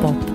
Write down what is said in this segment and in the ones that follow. pop.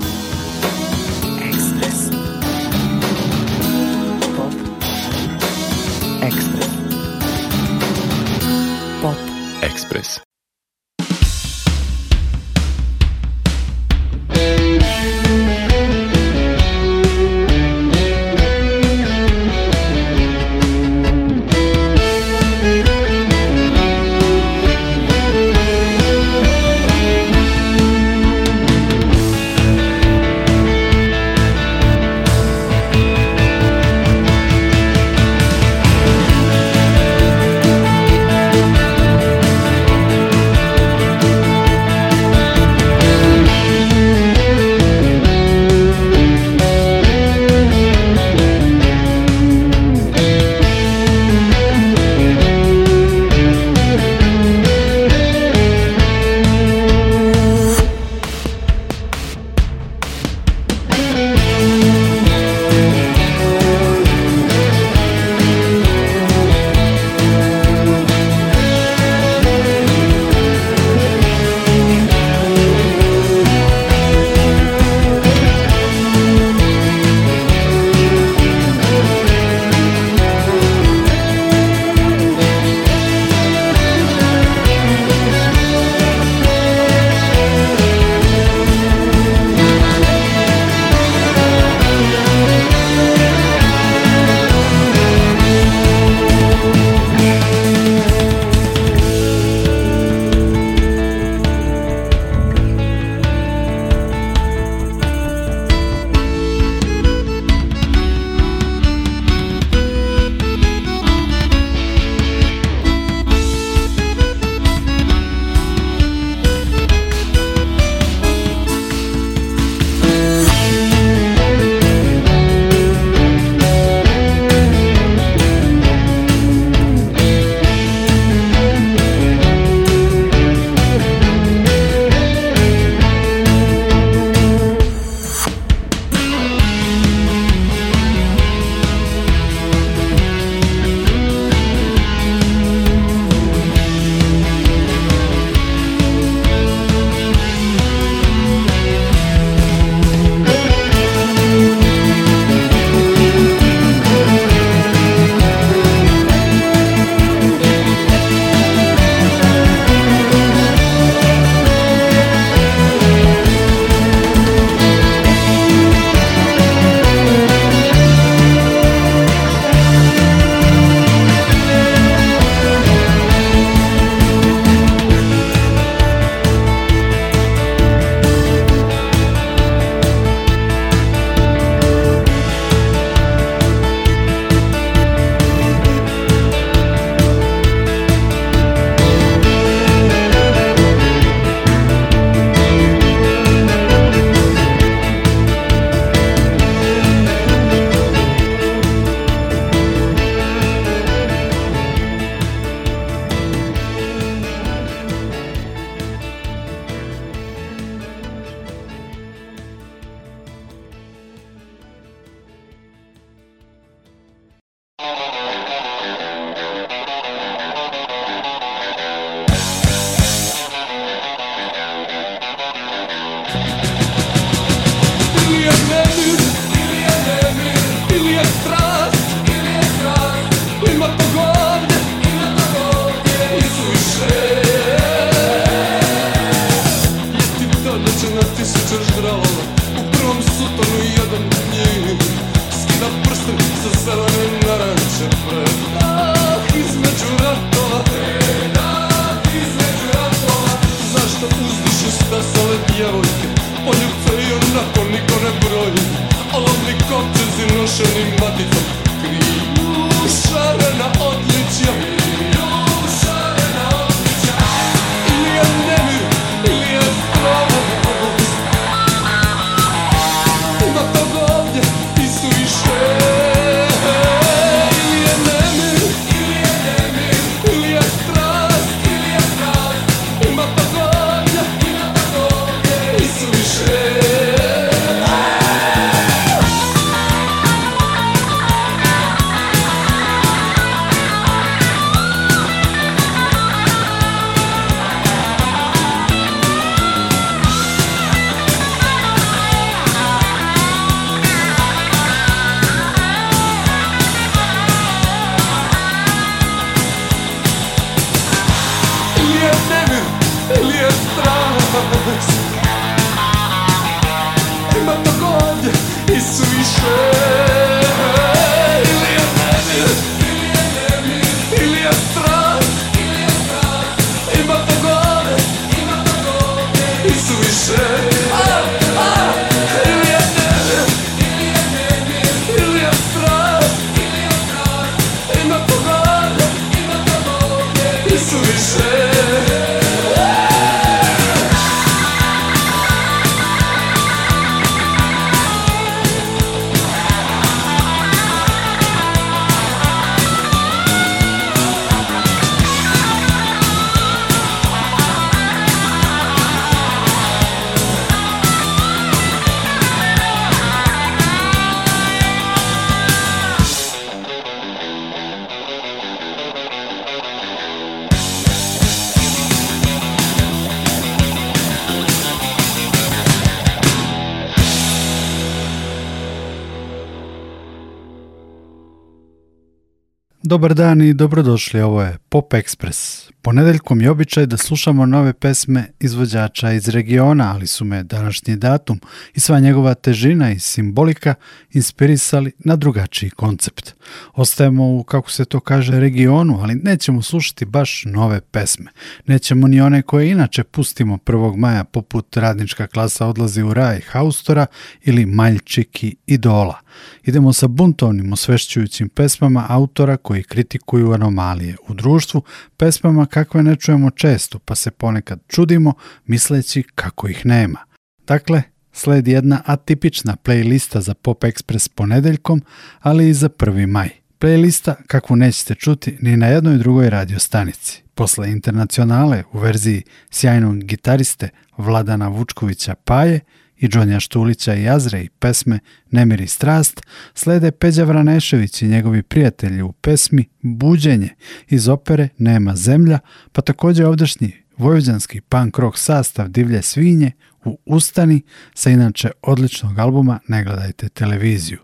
Dobar dan i dobrodošli, ovo je Pop Express. Ponedeljkom je običaj da slušamo nove pesme izvođača iz regiona, ali su me današnji datum i sva njegova težina i simbolika inspirisali na drugačiji koncept. Ostajemo u, kako se to kaže, regionu, ali nećemo slušati baš nove pesme. Nećemo ni one koje inače pustimo 1. maja, poput radnička klasa odlazi u raj Haustora ili Maljčiki idola – Idemo sa buntovnim osvešćujućim pesmama autora koji kritikuju anomalije u društvu, pesmama kakve ne čujemo često, pa se ponekad čudimo misleći kako ih nema. Dakle, sled jedna atipična playlista za Pop Express ponedeljkom, ali i za 1. maj. Playlista kakvu nećete čuti ni na jednoj drugoj radio stanici. Posle internacionale u verziji sjajnog gitariste Vladana Vučkovića Paje, i Đonja Štulića i Azre i pesme Nemir i strast, slede Peđa Vranešević i njegovi prijatelji u pesmi Buđenje iz opere Nema zemlja, pa također ovdašnji vojvođanski punk rock sastav Divlje svinje u Ustani sa inače odličnog albuma Ne gledajte televiziju.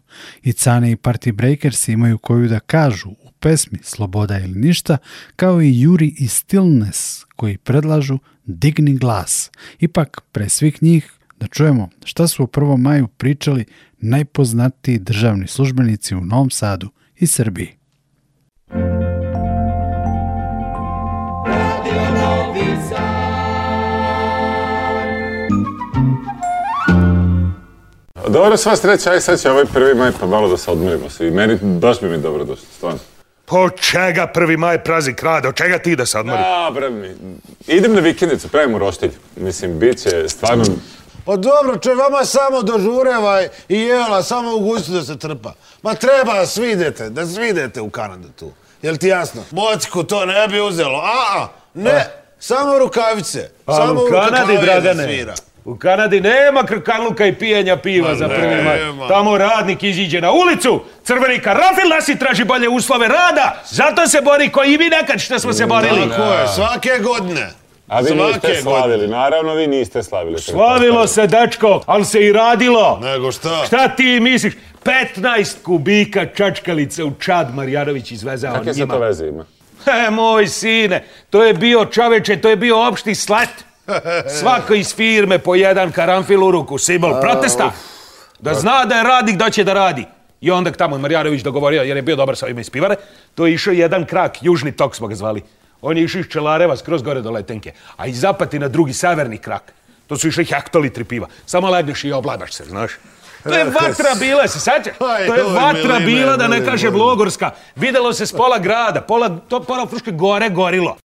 I Cane i Party Breakers imaju koju da kažu u pesmi Sloboda ili ništa, kao i Juri i Stillness koji predlažu Digni glas. Ipak, pre svih njih, da čujemo šta su u 1. maju pričali najpoznatiji državni službenici u Novom Sadu i Srbiji. Dobro, sva sreća, aj sad će ovaj prvi maj pa malo da se odmorimo se. I meni baš bi mi dobro došlo, stvarno. Po čega prvi maj prazi krade, Od čega ti da se odmori? Dobro mi. Idem na vikendicu, u roštilj. Mislim, bit će stvarno pa dobro, če vama samo dožureva i jela, samo u gustu da se trpa. Ma treba svidete, da svidete u Kanadu tu. Jel ti jasno? Mocku to ne bi uzelo. A, a ne, eh. samo rukavice. Pa, samo u Kanadi, Dragane. Svira. U Kanadi nema krkanluka i pijenja piva za prvi Tamo radnik iziđe na ulicu, crveni karafil nasi traži bolje uslove rada, zato se bori koji i mi nekad što smo se borili. Tako je, svake godine. A vi niste slavili, naravno vi niste slavili. Slavilo se, dečko, ali se i radilo. Nego šta? Šta ti misliš? 15 kubika čačkalice u Čad Marjanović izvezao njima. se to veze ima? He, moj sine, to je bio čoveče, to je bio opšti slat. Svako iz firme po jedan karanfil u ruku, simbol protesta. Da zna da je radnik, da će da radi. I onda tamo je Marjanović dogovorio, jer je bio dobar sa ovima iz pivare, to je išao jedan krak, južni tok smo ga zvali. On je išao iz Čelareva skroz gore do Letenke. A iz na drugi, severni krak. To su išli hektolitri piva. Samo legneš i oblabaš se, znaš. To je eh, vatra bila, se To je vatra bila, da ne kaže Blogorska. Videlo se s pola grada, pola, to pola Fruške gore gorilo.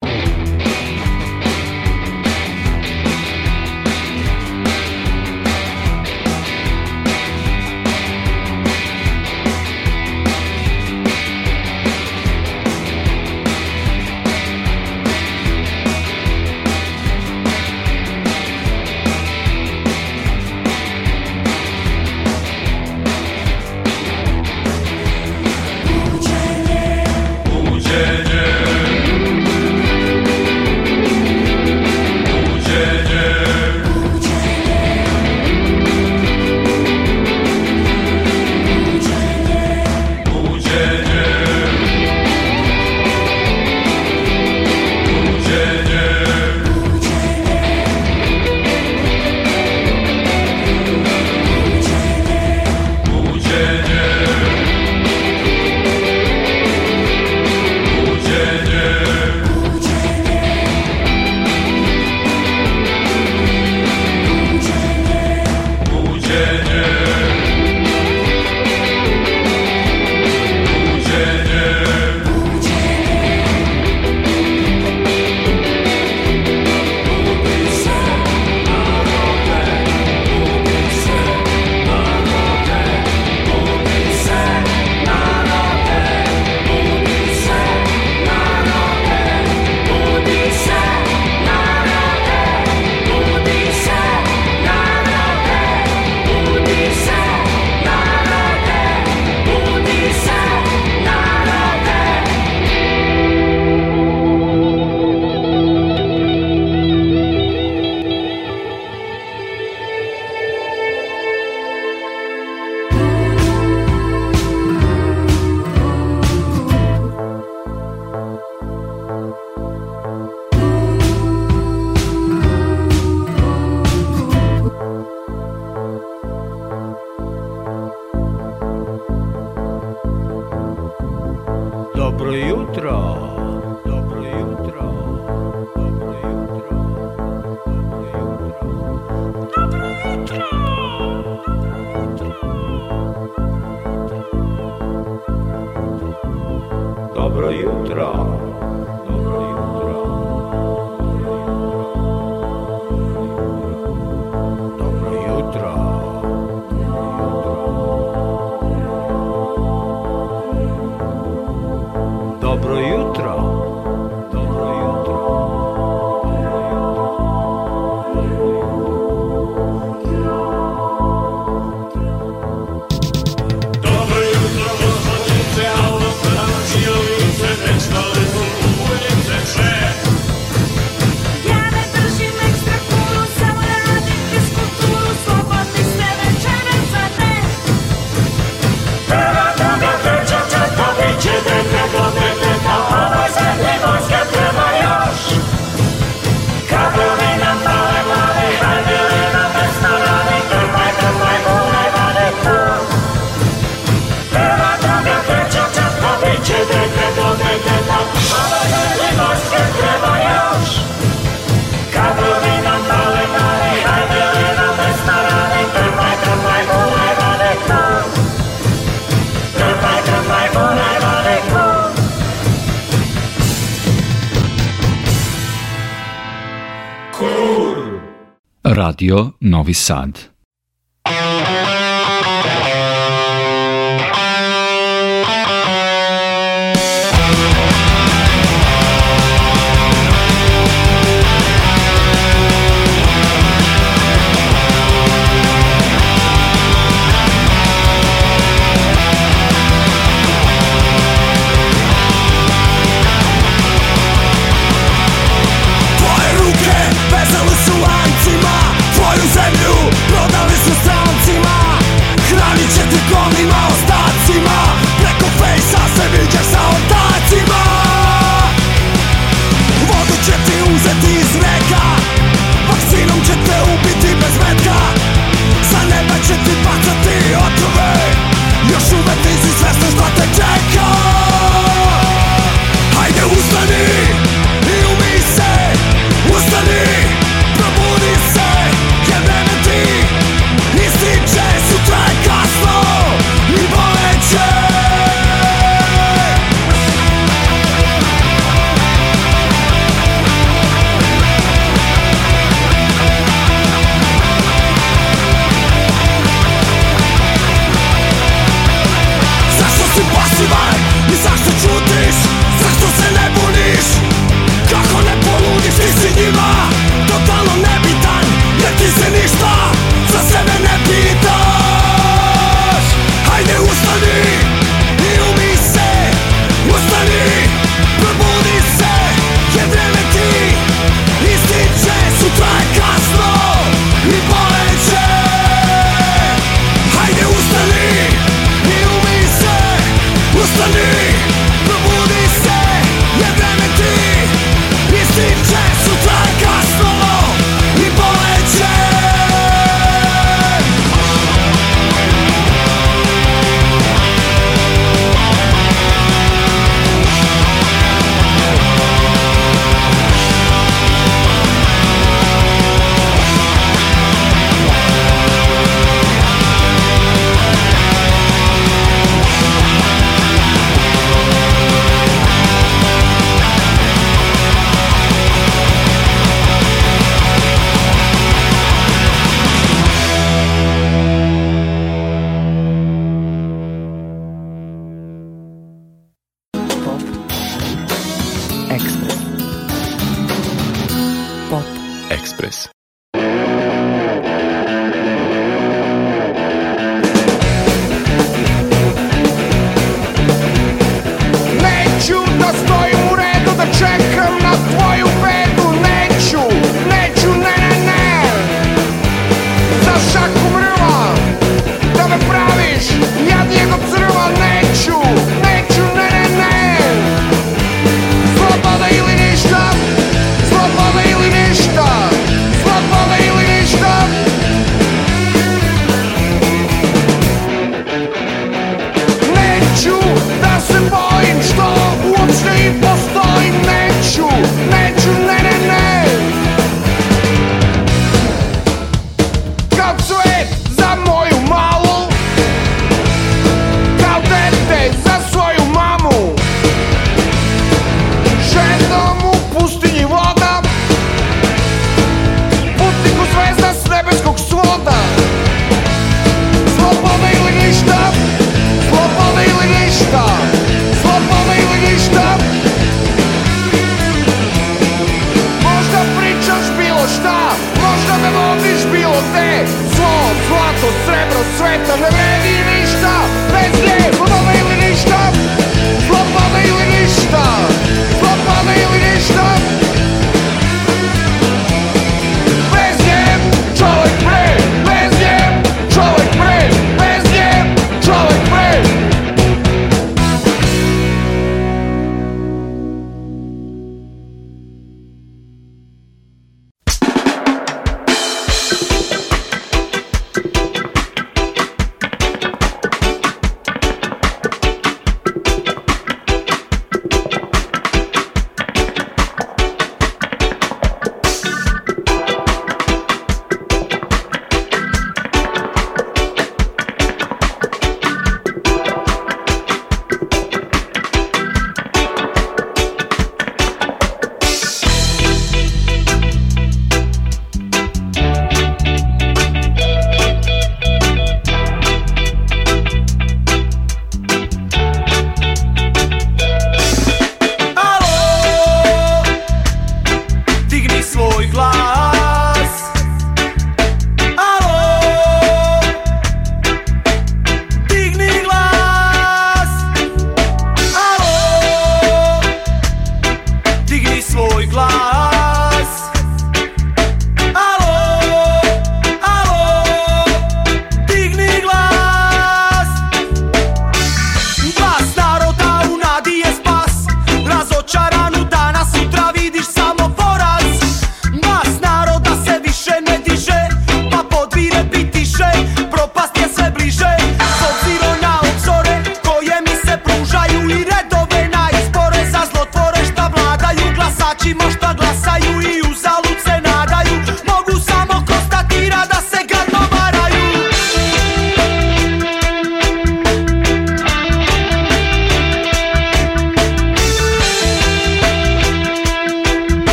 Radio Novi Sad.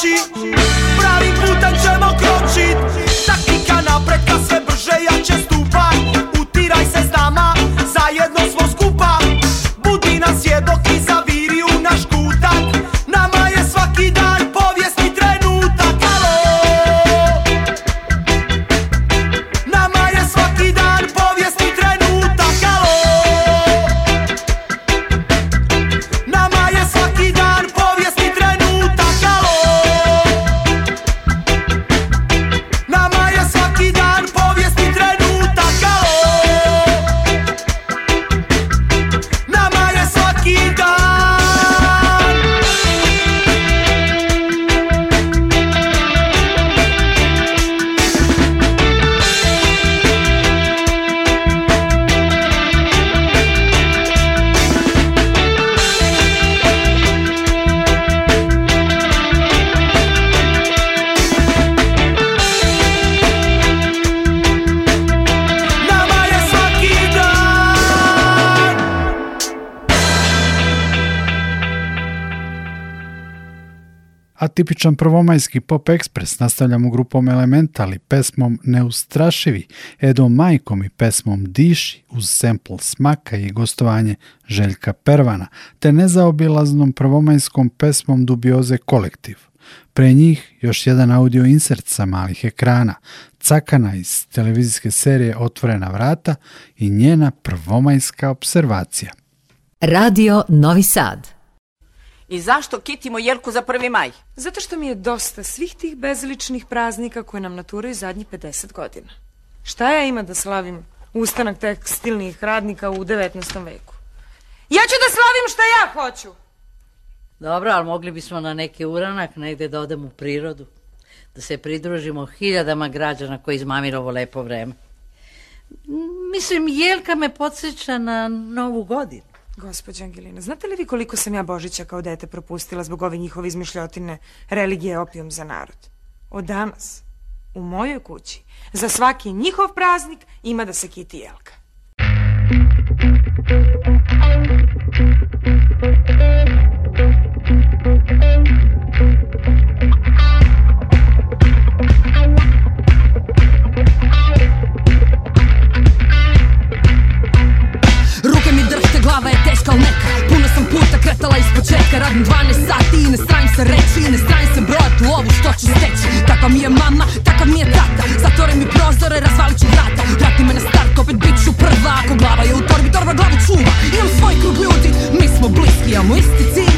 ci Pravi putan ćemo tipičan prvomajski pop ekspres nastavljamo grupom Elementali, pesmom Neustrašivi, Edo Majkom i pesmom Diši uz sample smaka i gostovanje Željka Pervana, te nezaobilaznom prvomajskom pesmom Dubioze kolektiv. Pre njih još jedan audio insert sa malih ekrana, cakana iz televizijske serije Otvorena vrata i njena prvomajska observacija. Radio Novi Sad i zašto kitimo jelku za prvi maj? Zato što mi je dosta svih tih bezličnih praznika koje nam naturaju zadnjih 50 godina. Šta ja ima da slavim ustanak tekstilnih radnika u 19. veku? Ja ću da slavim šta ja hoću! Dobro, ali mogli bismo na neki uranak negdje da odem u prirodu. Da se pridružimo hiljadama građana koji izmamilo ovo lepo vreme. Mislim, Jelka me podsjeća na novu godinu. Gospođo, Angelina, znate li vi koliko sam ja Božića kao dete propustila zbog ove njihove izmišljotine religije opijom za narod? Od danas, u mojoj kući, za svaki njihov praznik ima da se kiti jelka. radim 12 sati i ne stranim se reći I ne stranim se brojat u ovu što ću steći Takva mi je mama, takav mi je tata Zatvore mi prozore, razvalit ću vrata Vrati me na start, opet bit ću prva Ako glava je u torbi, torba glavu čuva Imam svoj krug ljudi, mi smo bliski, imamo isti cilj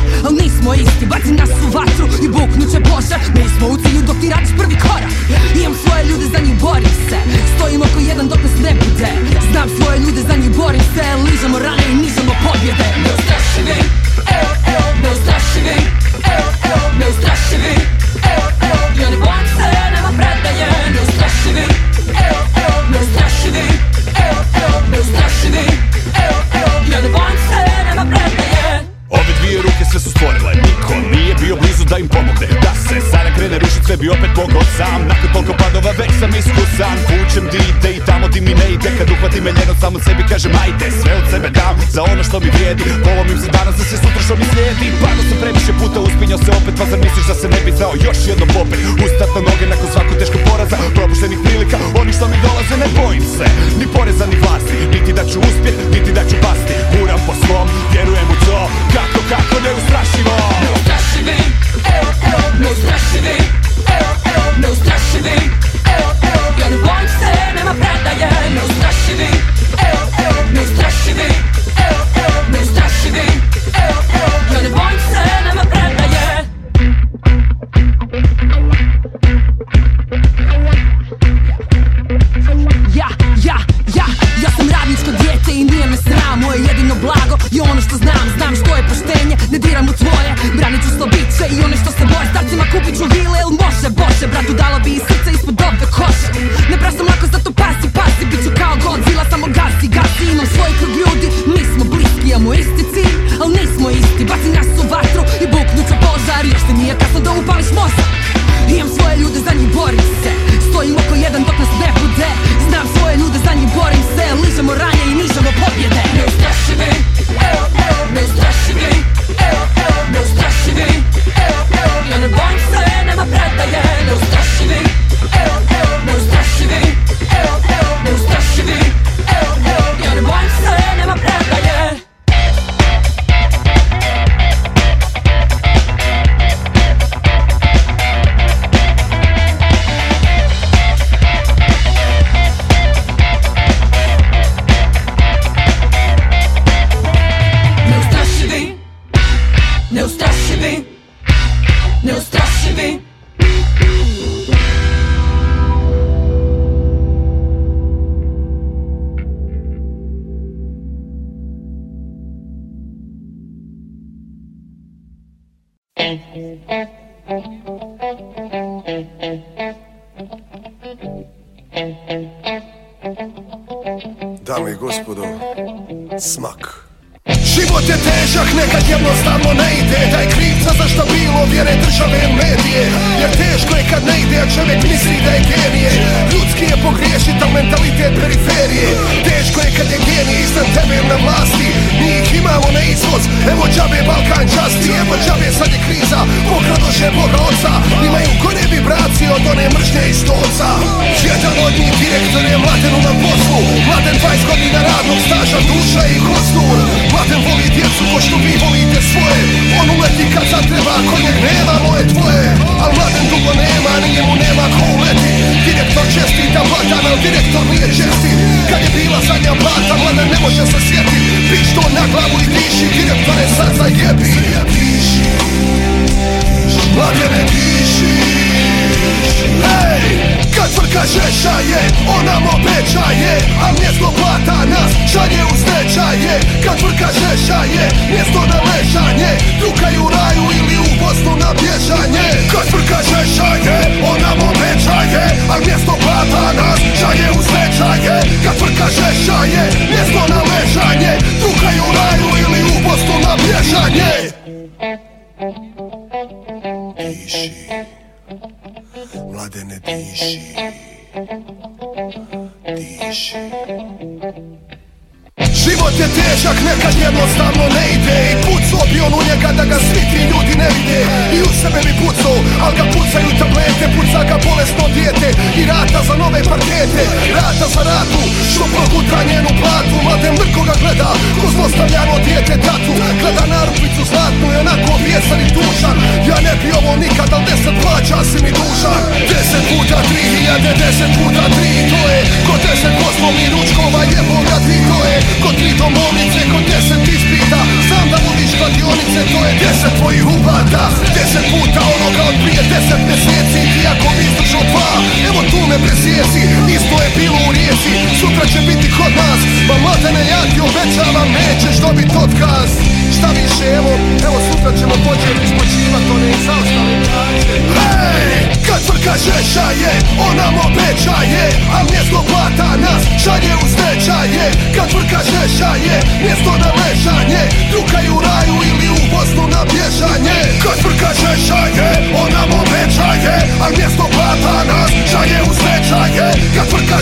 kojeg nema moje tvoje Al mladen dugo nema, nije mu nema ko uleti Direktor da blatan, al direktor nije česti Kad je bila zadnja blata, mladen ne može se sjeti Piš to na glavu i diši, direktor je sad zajebi mladene diši Hej! Kad tvrtka žeša je, ona mo je A mjesto plata nas šalje u stečaje Kad crka žeša je, mjesto na ležanje Drukaju raju ili u Bosnu na bježanje Kad crka žeša je, ona mo je A mjesto plata nas šalje u je Kad crka žeša je, mjesto na ležanje Drukaju raju ili u Bosnu na bježanje Nekad jednostavno ne ide bi on u njega da ga svi ti ljudi ne vide I u sebe bi pucao, al ga pucaju tablete Puca ga bolesno dijete i rata za nove parkete Rata za ratu, što proguta njenu platu Mladen mrko ga gleda, ko zlostavljano dijete tatu Gleda narupicu zlatnu je onako vjesan i tužan Ja ne bi ovo nikad, al deset plaća si mi dužan Deset puta tri hiljade, deset puta tri To je ko deset poslovni ručkova, jebo ga ti To je ko tri domovnice, ko deset ispita znam da voliš kladionice, to je deset tvojih uplata Deset puta onoga od prije deset mjeseci Iako ako mi izdržao dva, evo tu me i Isto je bilo u rijeci, sutra će biti kod nas Ma mladene ja ti obećavam, nećeš dobit otkaz Šta više, evo, evo sutra ćemo početi to one exhaust Žeša je, On nam obećaje A mjesto plata nas šalje u stečaje Kad vrka je, Mjesto na ležanje u raju ili u Bosnu na bježanje Kad vrka je, On nam obećaje A mjesto plata nas šalje u stečaje Kad vrka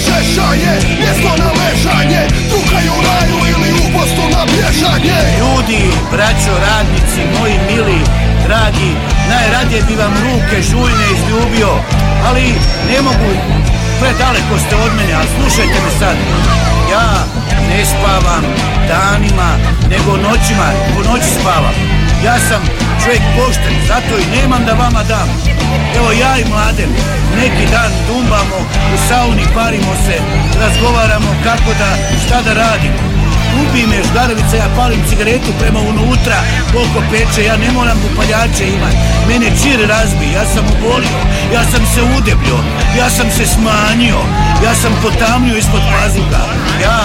je, Mjesto na ležanje u raju ili u Bosnu na bježanje Ljudi, braćo, radnici, moji mili dragi Najradije bi vam ruke žuljne izljubio ali ne mogu, daleko ste od mene, ali slušajte me sad, ja ne spavam danima, nego noćima, po noći spavam. Ja sam čovjek pošten, zato i nemam da vama dam. Evo ja i mladen, neki dan tumbamo, u sauni parimo se, razgovaramo kako da, šta da radimo. Ubi me žgarevica, ja palim cigaretu prema unutra, oko peče, ja ne moram upaljače imat. Mene čir razbi, ja sam obolio, ja sam se udebljio, ja sam se smanjio, ja sam potamnio ispod pazuka. Ja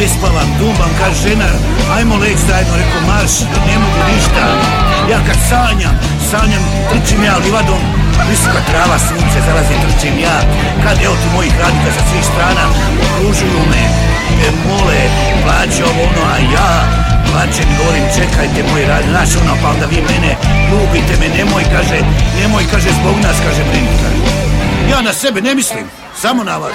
ne spavam, dumbam, kaže žena, ajmo leć zajedno, reko marš, ne mogu ništa. Ja kad sanjam, sanjam, trčim ja livadom, Visoka trava, sunce, zalazi trčim ja Kad je tu mojih radnika sa svih strana Okružuju me, e, mole, plaće ovo ono, a ja Plaćem, govorim, čekajte moj rad, naš ono, pa onda vi mene Ljubite me, nemoj, kaže, nemoj, kaže, zbog nas, kaže, brinite Ja na sebe ne mislim, samo na vas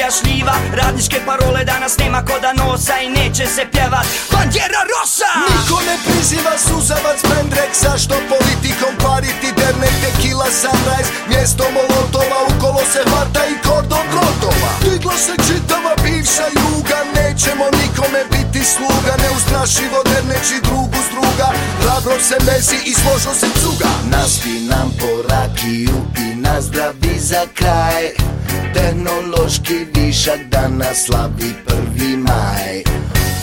Ja šljiva Radničke parole danas nema ko da nosa I neće se pjevat bandjera rosa Niko ne priziva suzavac brendrek Što politikom pariti derne Tekila sunrise Mjesto molotova Ukolo se varta i kordo grotova. Digla se čitava bivša juga Nećemo nikome biti sluga Neustrašivo derneći drugu druga Hrabro se mezi i složno se cuga Naspi nam po rakiju I nazdravi za kraj Tehnološki višak danas slavi prvi maj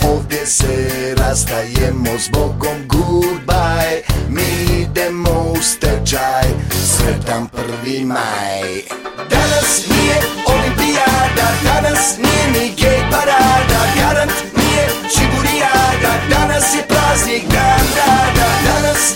Ovdje se rastajemo s Bogom goodbye Mi idemo u stečaj, sretan prvi maj Danas nije olimpijada, danas nije ni gej parada Garant nije čiburijada, danas je praznik dan rada Danas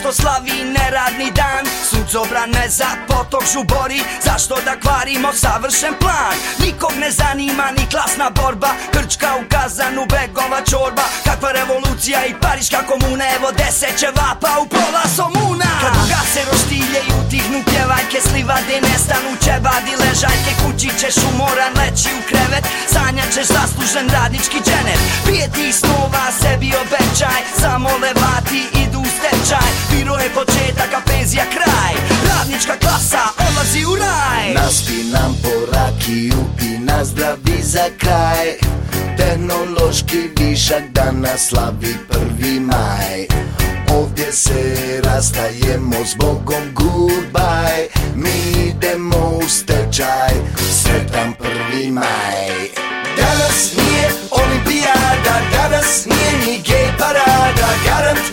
što slavi neradni dan zobrane za potok žubori Zašto da kvarimo savršen plan Nikog ne zanima ni klasna borba Krčka u kazanu, begova čorba Kakva revolucija i pariška komuna Evo će vapa u pola somuna Kad ugase roštilje i utihnu pjevajke Slivade nestanu će vadi ležajke Kući ćeš umoran leći u krevet Sanjaćeš zaslužen radnički dženet Pije snova sebi obećaj Samo levati idu stečaj Piro je početak, a penzija kraj Radnička klasa odlazi u raj Naspi nam po rakiju i nazdravi za kraj Tehnološki višak danas slavi prvi maj Ovdje se rastajemo s Bogom goodbye Mi idemo u stečaj, sretan prvi maj Danas nije olimpijada, danas nije ni gej parada Garant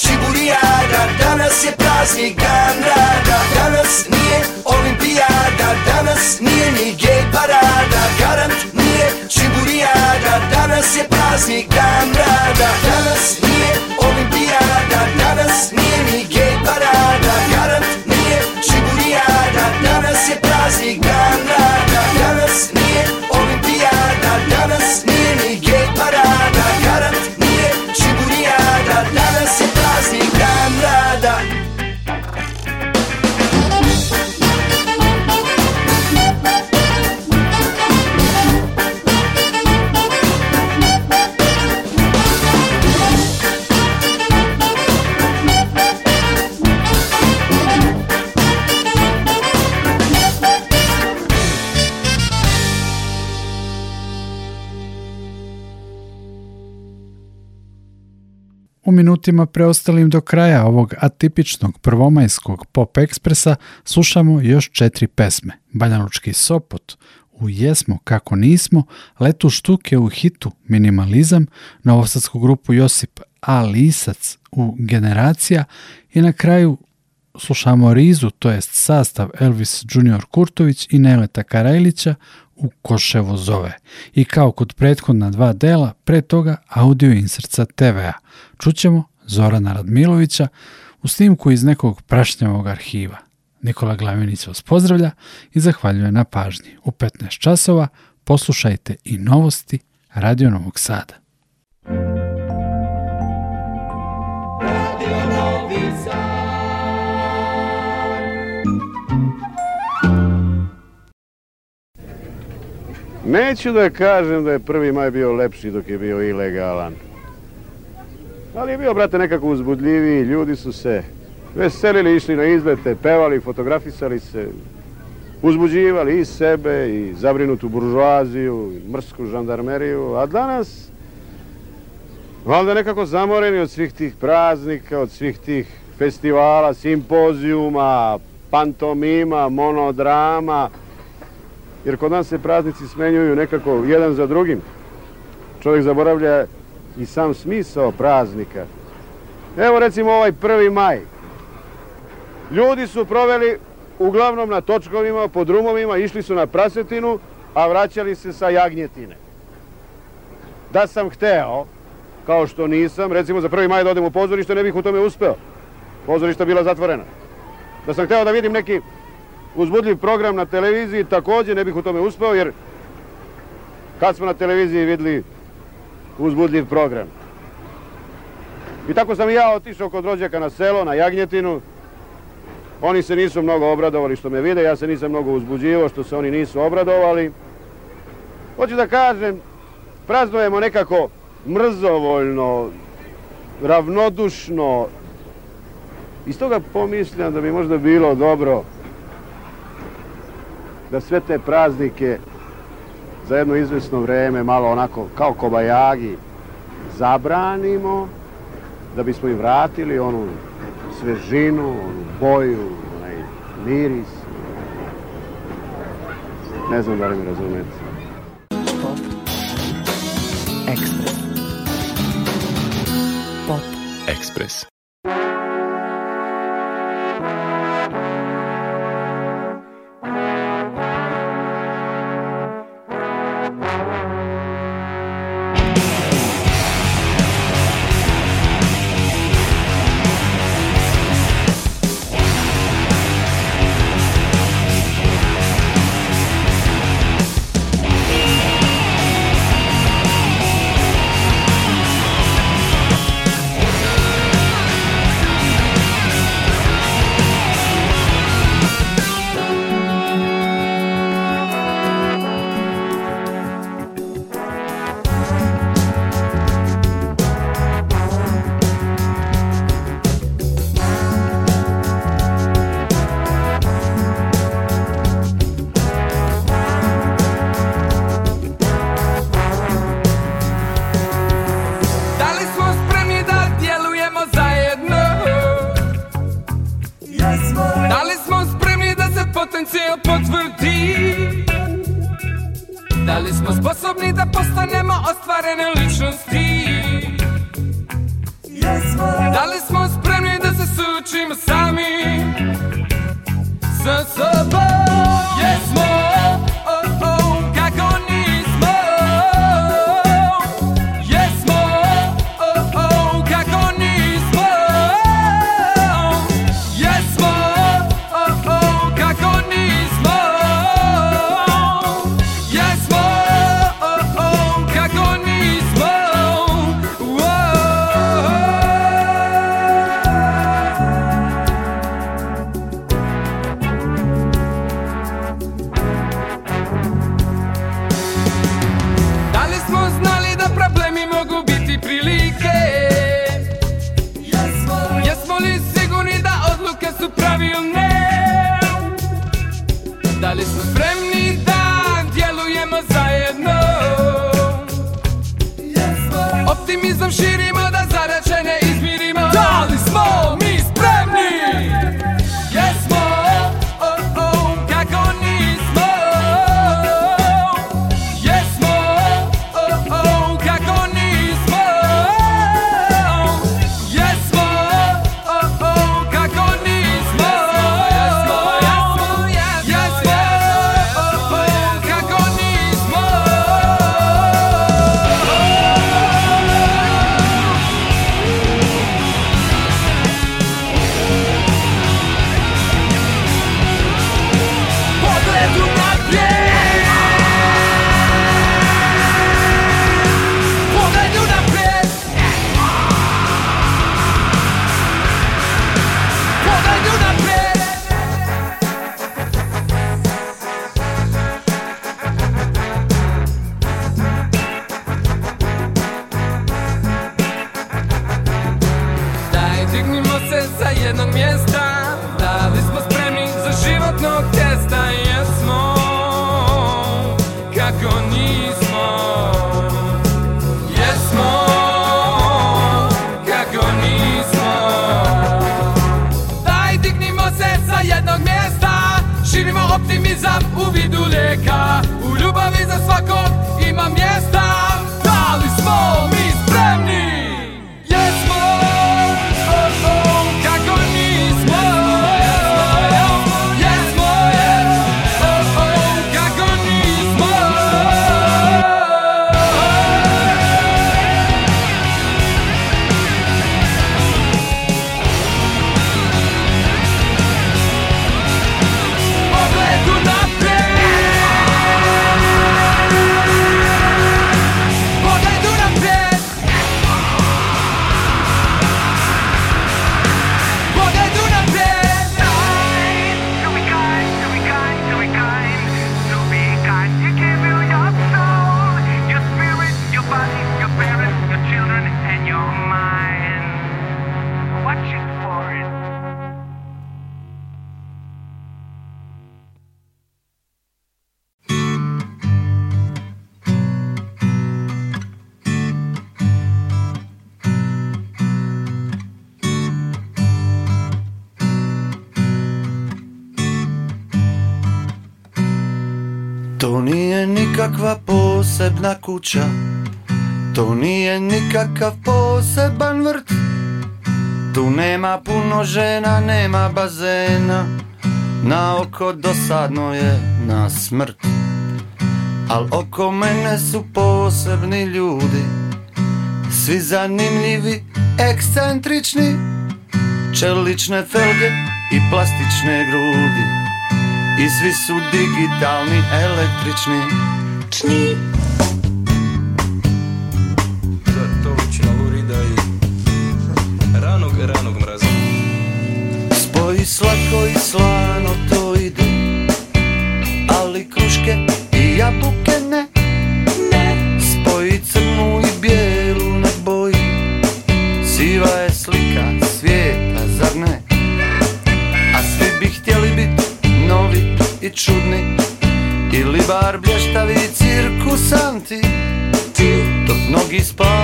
Čiburijada Danas je praznik dan rada Danas nije olimpijada Danas nije ni gej parada Garant nije Čiburijada Danas je praznik dan rada Danas nije olimpijada Danas nije ni gej parada Garant nije Čiburijada Danas je praznik minutima preostalim do kraja ovog atipičnog prvomajskog pop ekspresa slušamo još četiri pesme. Baljanučki Sopot, u Jesmo kako nismo, Letu štuke u hitu Minimalizam, novosadsku grupu Josip A. Lisac u Generacija i na kraju slušamo Rizu, to jest sastav Elvis Junior Kurtović i Neleta Karajlića u Koševo zove. I kao kod prethodna dva dela, pre toga audio insrca TV-a. Čućemo Zorana Radmilovića u snimku iz nekog prašnjavog arhiva. Nikola Glavinić vas pozdravlja i zahvaljuje na pažnji. U 15 časova poslušajte i novosti Radio Novog Sada. Neću da kažem da je prvi maj bio lepši dok je bio ilegalan. Ali je bio, brate, nekako uzbudljiviji, ljudi su se veselili, išli na izlete, pevali, fotografisali se, uzbuđivali i sebe, i zabrinutu buržuaziju, i mrsku žandarmeriju, a danas, valjda nekako zamoreni od svih tih praznika, od svih tih festivala, simpozijuma, pantomima, monodrama, jer kod nas se praznici smenjuju nekako jedan za drugim. Čovjek zaboravlja i sam smisao praznika. Evo recimo ovaj prvi maj. Ljudi su proveli uglavnom na točkovima, po drumovima, išli su na prasetinu, a vraćali se sa jagnjetine. Da sam hteo, kao što nisam, recimo za prvi maj da odem u pozorište, ne bih u tome uspeo. Pozorišta bila zatvorena. Da sam hteo da vidim neki uzbudljiv program na televiziji, također ne bih u tome uspeo, jer kad smo na televiziji vidjeli uzbudljiv program. I tako sam i ja otišao kod rođaka na selo, na Jagnjetinu. Oni se nisu mnogo obradovali što me vide, ja se nisam mnogo uzbuđivao što se oni nisu obradovali. Hoću da kažem, praznujemo nekako mrzovoljno, ravnodušno. Iz toga pomišljam da bi možda bilo dobro da sve te praznike za jedno izvjesno vrijeme malo onako kao kobajagi zabranimo da bismo im vratili onu svežinu, onu boju, onaj miris. Ne znam da li mi razumete. Da li smo spremni da djelujemo zajedno Optimizam širimo nikakva posebna kuća To nije nikakav poseban vrt Tu nema puno žena, nema bazena Na oko dosadno je na smrt Al oko mene su posebni ljudi Svi zanimljivi, ekscentrični Čelične felge i plastične grudi i svi su digitalni, električni privlačni Zatovićina lurida i ranog, ranog mraza Spoji slatko i slano to ide nogi spali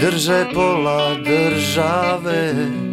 drže pola države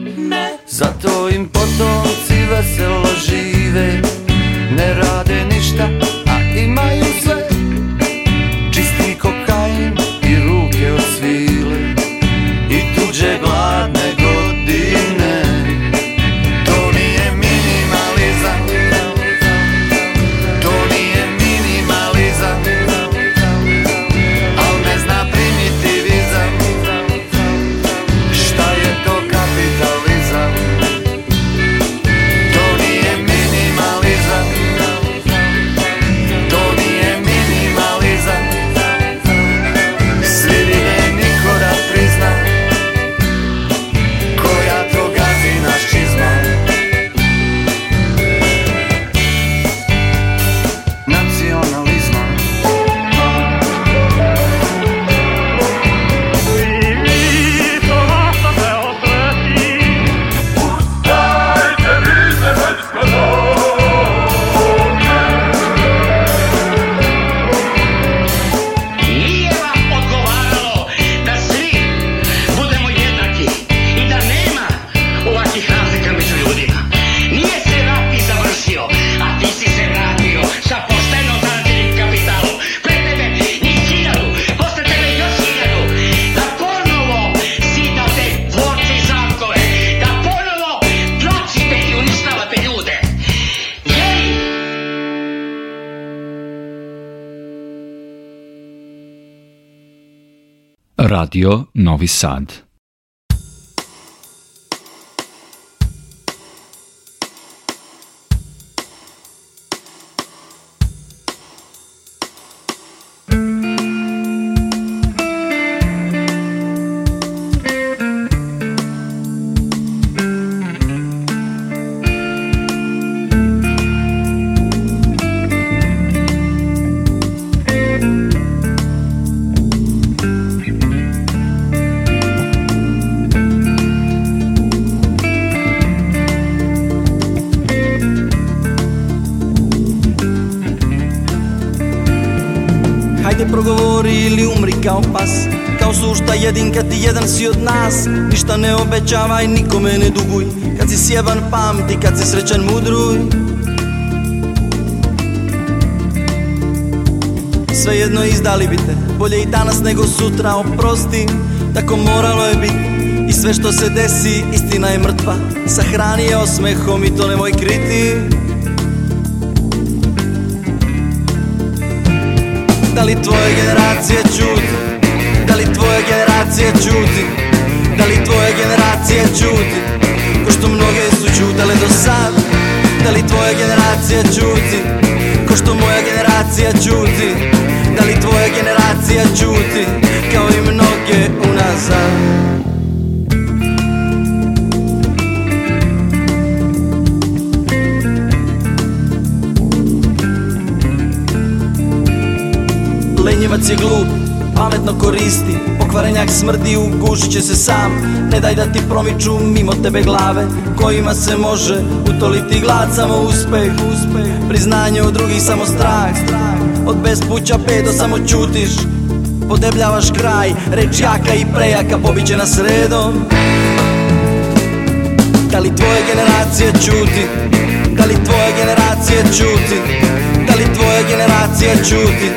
Radio Novi Sad. kao sušta jedinka ti jedan si od nas Ništa ne obećavaj, nikome ne duguj Kad si sjeban pamti, kad si srećan mudruj jedno izdali bi te, bolje i danas nego sutra Oprosti, tako moralo je biti I sve što se desi, istina je mrtva Sahrani je osmehom i to nemoj kriti Da li tvoje generacije čuti generacija čuti Da li tvoja generacija čuti Ko što mnoge su čutale do sad Da li tvoja generacija čuti Ko što moja generacija čuti Da li tvoja generacija čuti Kao i mnoge unazad Lenjevac je glup pametno koristi Pokvarenjak smrdi, ugušit će se sam Ne daj da ti promiču mimo tebe glave Kojima se može utoliti glad Samo uspeh, uspeh Priznanje od drugih samo strah Od bespuća pedo samo čutiš Podebljavaš kraj, reč jaka i prejaka Pobiće na sredom Da li tvoje generacije čuti? Da li tvoje generacije čuti? Da li tvoja generacija čuti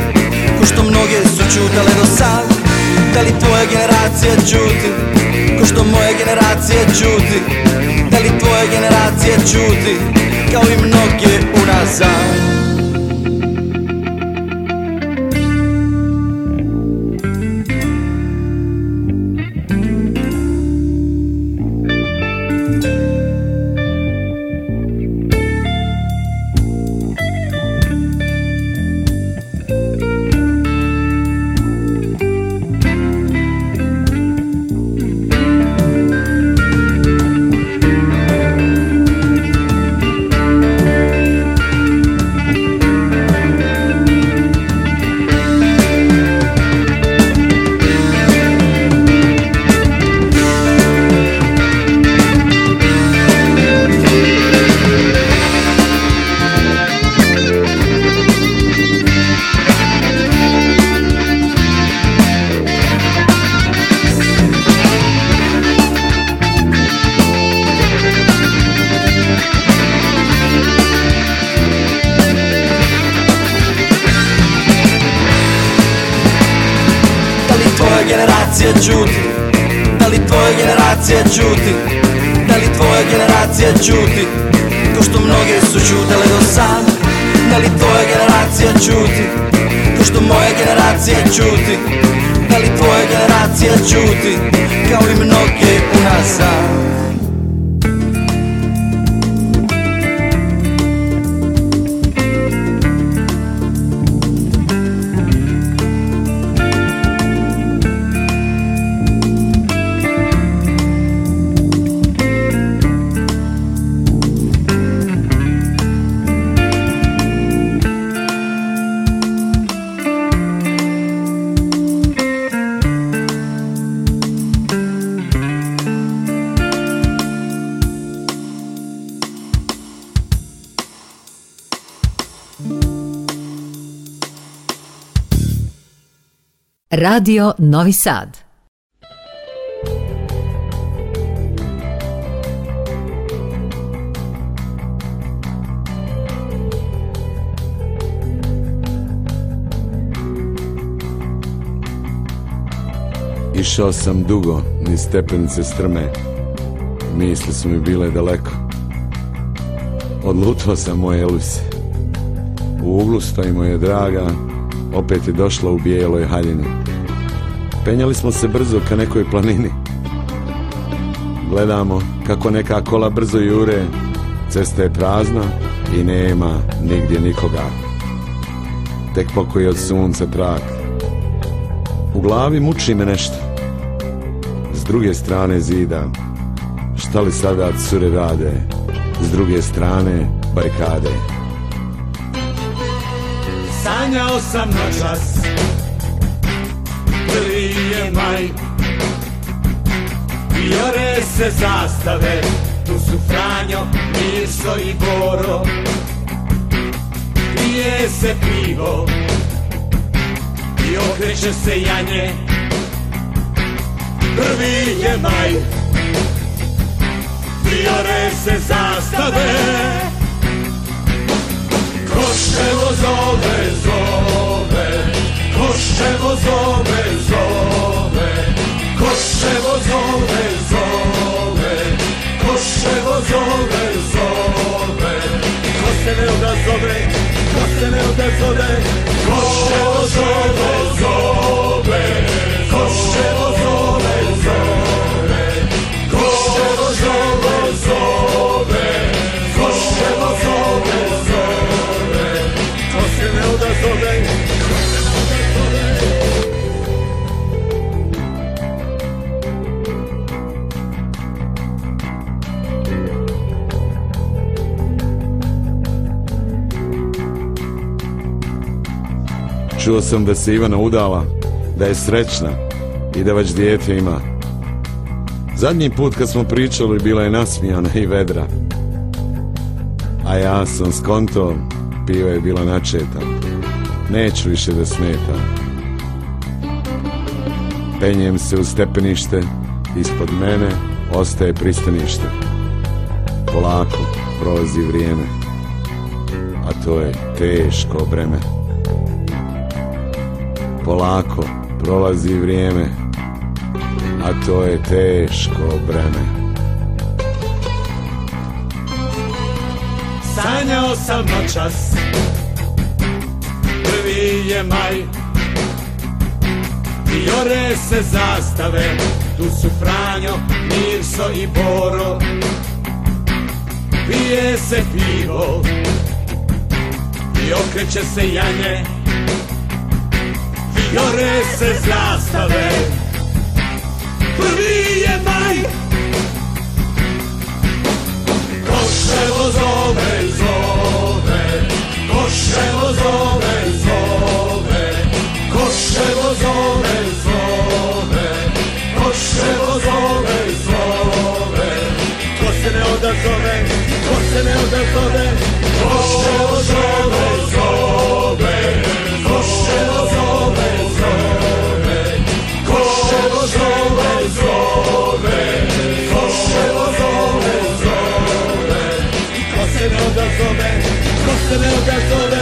Ko što mnoge su čutale do sad Da li tvoja generacija čuti Ko što moja generacija čuti Da li tvoja generacija čuti Kao i mnoge unazad Radio Novi Sad. Išao sam dugo, ni stepenice strme, misli su mi bile daleko. Odlutao sam moje Elvise, u uglu stoji je draga, opet je došla u bijeloj haljini. Penjali smo se brzo ka nekoj planini. Gledamo kako neka kola brzo jure, cesta je prazna i nema nigdje nikoga. Tek pokoji od sunca trak. U glavi muči me nešto. S druge strane zida, šta li sada cure rade, s druge strane barikade. Sanjao sam na čas, maj ovaj. Vijore se zastave, tu su Franjo, Mirso i Boro Pije se pivo i okreće se janje Prvi je maj, vijore se zastave Koševo zove, zove, Koševo zove, zove przewodzone zowe, przewodzone zowe. Kostene odrazowe, kostene odrazowe, przewodzone zowe, przewodzone zowe. Čuo sam da se Ivana udala, da je srećna i da već dijete ima. Zadnji put kad smo pričali bila je nasmijana i vedra. A ja sam kontom, piva je bila načeta. Neću više da smeta. Penjem se u stepenište, ispod mene ostaje pristanište. Polako prolazi vrijeme, a to je teško breme polako prolazi vrijeme, a to je teško breme. Sanjao sam noćas, prvi je maj, i ore se zastave, tu su Franjo, Mirso i Boro, pije se pivo, i okreće se janje, jore se zastave Prvi je maj Koševo zove, zove Koševo zove, zove Koševo zove, zove Koševo zove, zove Ko se ne odazove, ko se ne odazove Koševo zove o garçom vem, você não quer vem.